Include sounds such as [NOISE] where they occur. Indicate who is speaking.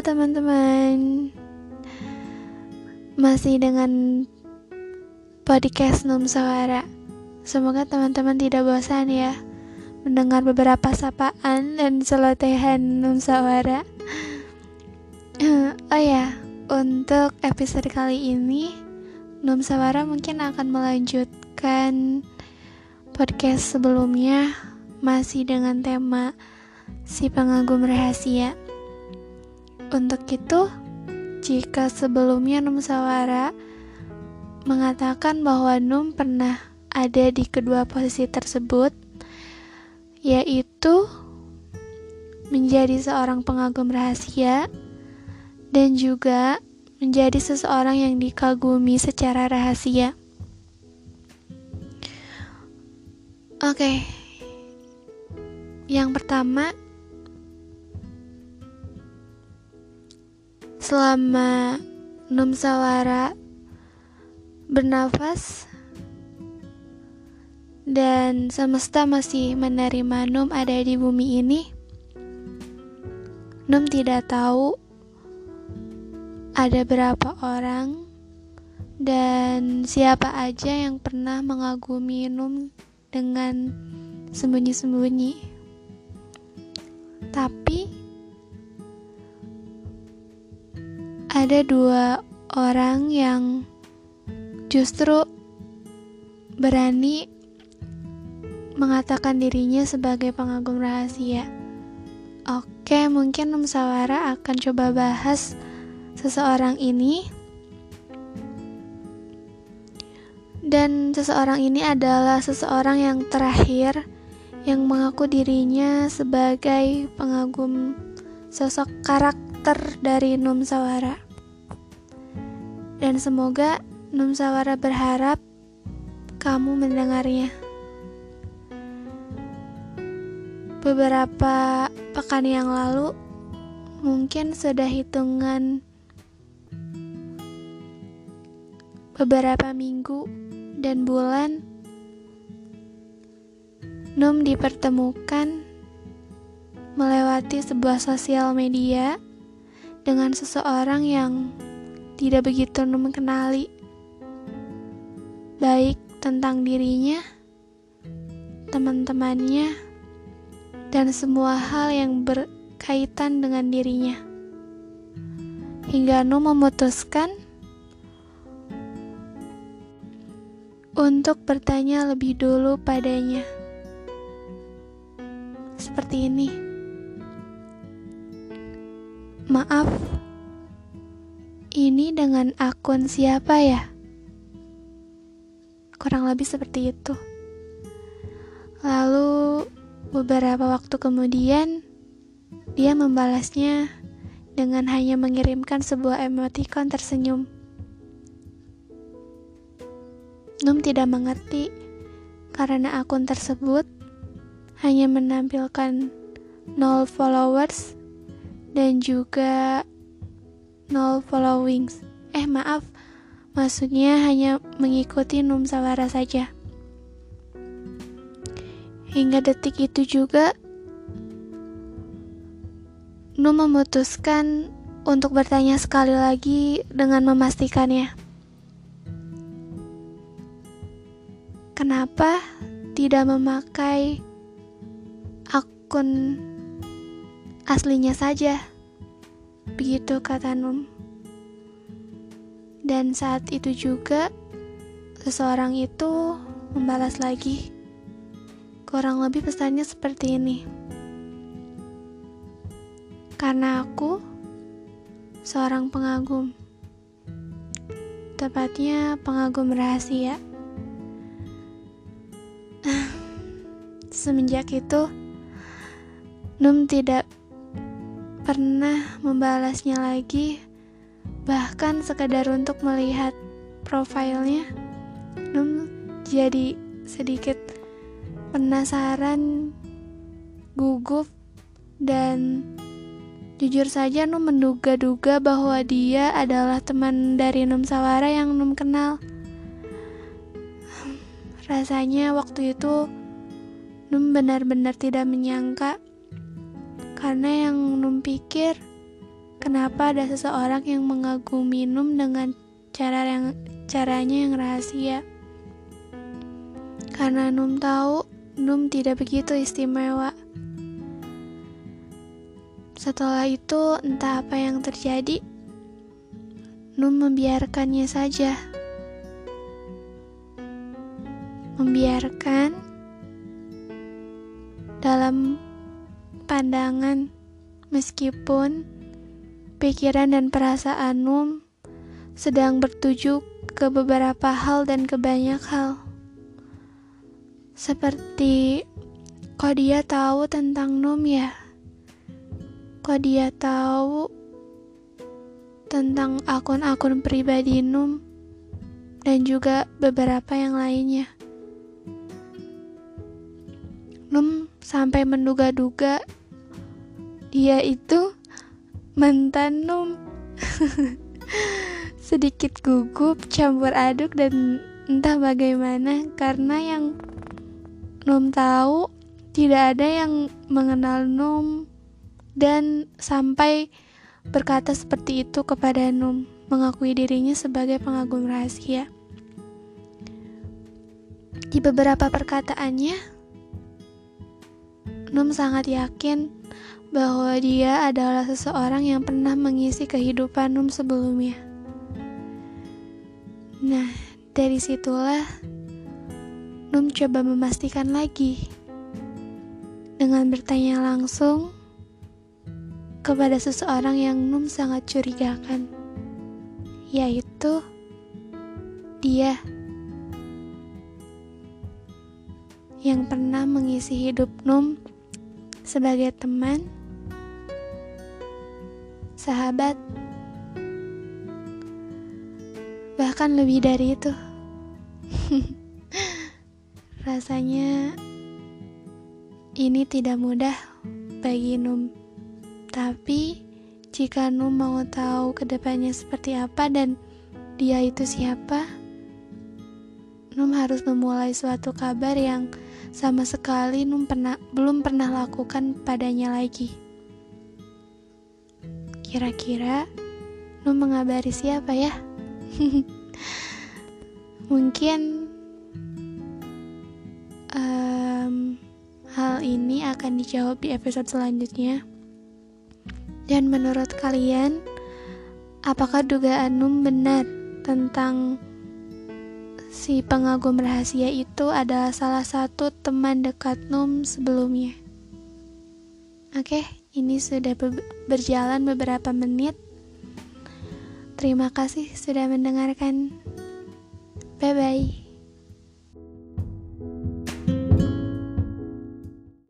Speaker 1: Teman-teman. Masih dengan podcast Num Sawara. Semoga teman-teman tidak bosan ya Mendengar beberapa sapaan dan celotehan Num Sawara. Oh ya, untuk episode kali ini Num Sawara mungkin akan melanjutkan podcast sebelumnya Masih dengan tema si pengagum rahasia untuk itu, jika sebelumnya Num Sawara mengatakan bahwa Num pernah ada di kedua posisi tersebut, yaitu menjadi seorang pengagum rahasia dan juga menjadi seseorang yang dikagumi secara rahasia. Oke, yang pertama Selama Num Sawara bernafas dan semesta masih menerima Num ada di bumi ini, Num tidak tahu ada berapa orang dan siapa aja yang pernah mengagumi Num dengan sembunyi-sembunyi. Tapi ada dua orang yang justru berani mengatakan dirinya sebagai pengagum rahasia. Oke, mungkin Num Sawara akan coba bahas seseorang ini. Dan seseorang ini adalah seseorang yang terakhir yang mengaku dirinya sebagai pengagum sosok karakter dari Num Sawara dan semoga Num Sawara berharap kamu mendengarnya. Beberapa pekan yang lalu, mungkin sudah hitungan beberapa minggu dan bulan, Num dipertemukan melewati sebuah sosial media dengan seseorang yang tidak begitu mengenali baik tentang dirinya, teman-temannya, dan semua hal yang berkaitan dengan dirinya. Hingga Nu memutuskan untuk bertanya lebih dulu padanya. Seperti ini. Maaf, ini dengan akun siapa ya? Kurang lebih seperti itu. Lalu beberapa waktu kemudian dia membalasnya dengan hanya mengirimkan sebuah emoticon tersenyum. Num tidak mengerti karena akun tersebut hanya menampilkan nol followers dan juga nol followings. Eh maaf, maksudnya hanya mengikuti Num Sawara saja. Hingga detik itu juga, Num memutuskan untuk bertanya sekali lagi dengan memastikannya. Kenapa tidak memakai akun aslinya saja? Begitu kata Num. Dan saat itu juga seseorang itu membalas lagi. Kurang lebih pesannya seperti ini. Karena aku seorang pengagum. Tepatnya pengagum rahasia. [LAUGHS] Semenjak itu, Num tidak pernah membalasnya lagi, bahkan sekadar untuk melihat profilnya. Num jadi sedikit penasaran, gugup, dan jujur saja Num menduga-duga bahwa dia adalah teman dari Num Sawara yang Num kenal. Rasanya waktu itu Num benar-benar tidak menyangka karena yang Num pikir kenapa ada seseorang yang mengagumi Num dengan cara yang caranya yang rahasia. Karena Num tahu Num tidak begitu istimewa. Setelah itu, entah apa yang terjadi, Num membiarkannya saja. Membiarkan dalam pandangan meskipun pikiran dan perasaan Num sedang bertuju ke beberapa hal dan ke banyak hal. Seperti, kok dia tahu tentang Num ya? Kok dia tahu tentang akun-akun pribadi Num dan juga beberapa yang lainnya? Num sampai menduga-duga dia itu mantan. [LAUGHS] Sedikit gugup, campur aduk dan entah bagaimana karena yang Num tahu tidak ada yang mengenal Num dan sampai berkata seperti itu kepada Num, mengakui dirinya sebagai pengagum rahasia. Di beberapa perkataannya, Num sangat yakin bahwa dia adalah seseorang yang pernah mengisi kehidupan Num sebelumnya. Nah, dari situlah Num coba memastikan lagi dengan bertanya langsung kepada seseorang yang Num sangat curigakan, yaitu dia yang pernah mengisi hidup Num sebagai teman, sahabat, bahkan lebih dari itu. [LAUGHS] Rasanya ini tidak mudah bagi Num. Tapi jika Num mau tahu ke depannya seperti apa dan dia itu siapa, Num harus memulai suatu kabar yang sama sekali Num pernah belum pernah lakukan padanya lagi. Kira-kira Num mengabari siapa ya? [LAUGHS] Mungkin um, hal ini akan dijawab di episode selanjutnya. Dan menurut kalian, apakah dugaan Num benar tentang si pengagum rahasia itu adalah salah satu teman dekat Num sebelumnya? Oke, ini sudah be berjalan beberapa menit. Terima kasih sudah mendengarkan. Bye bye.